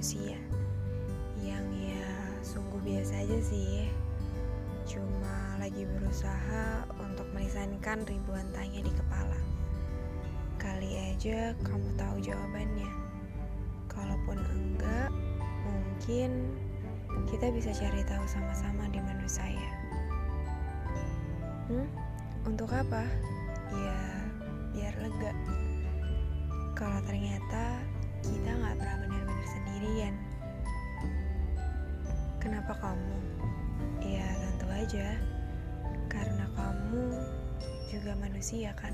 manusia yang ya sungguh biasa aja sih. Cuma lagi berusaha untuk melisankan ribuan tanya di kepala. Kali aja kamu tahu jawabannya. Kalaupun enggak, mungkin kita bisa cari tahu sama-sama di menu saya. Hmm? Untuk apa? Ya, biar lega. Kalau ternyata kita nggak pernah benar-benar sendirian. Kenapa kamu? Ya tentu aja, karena kamu juga manusia kan.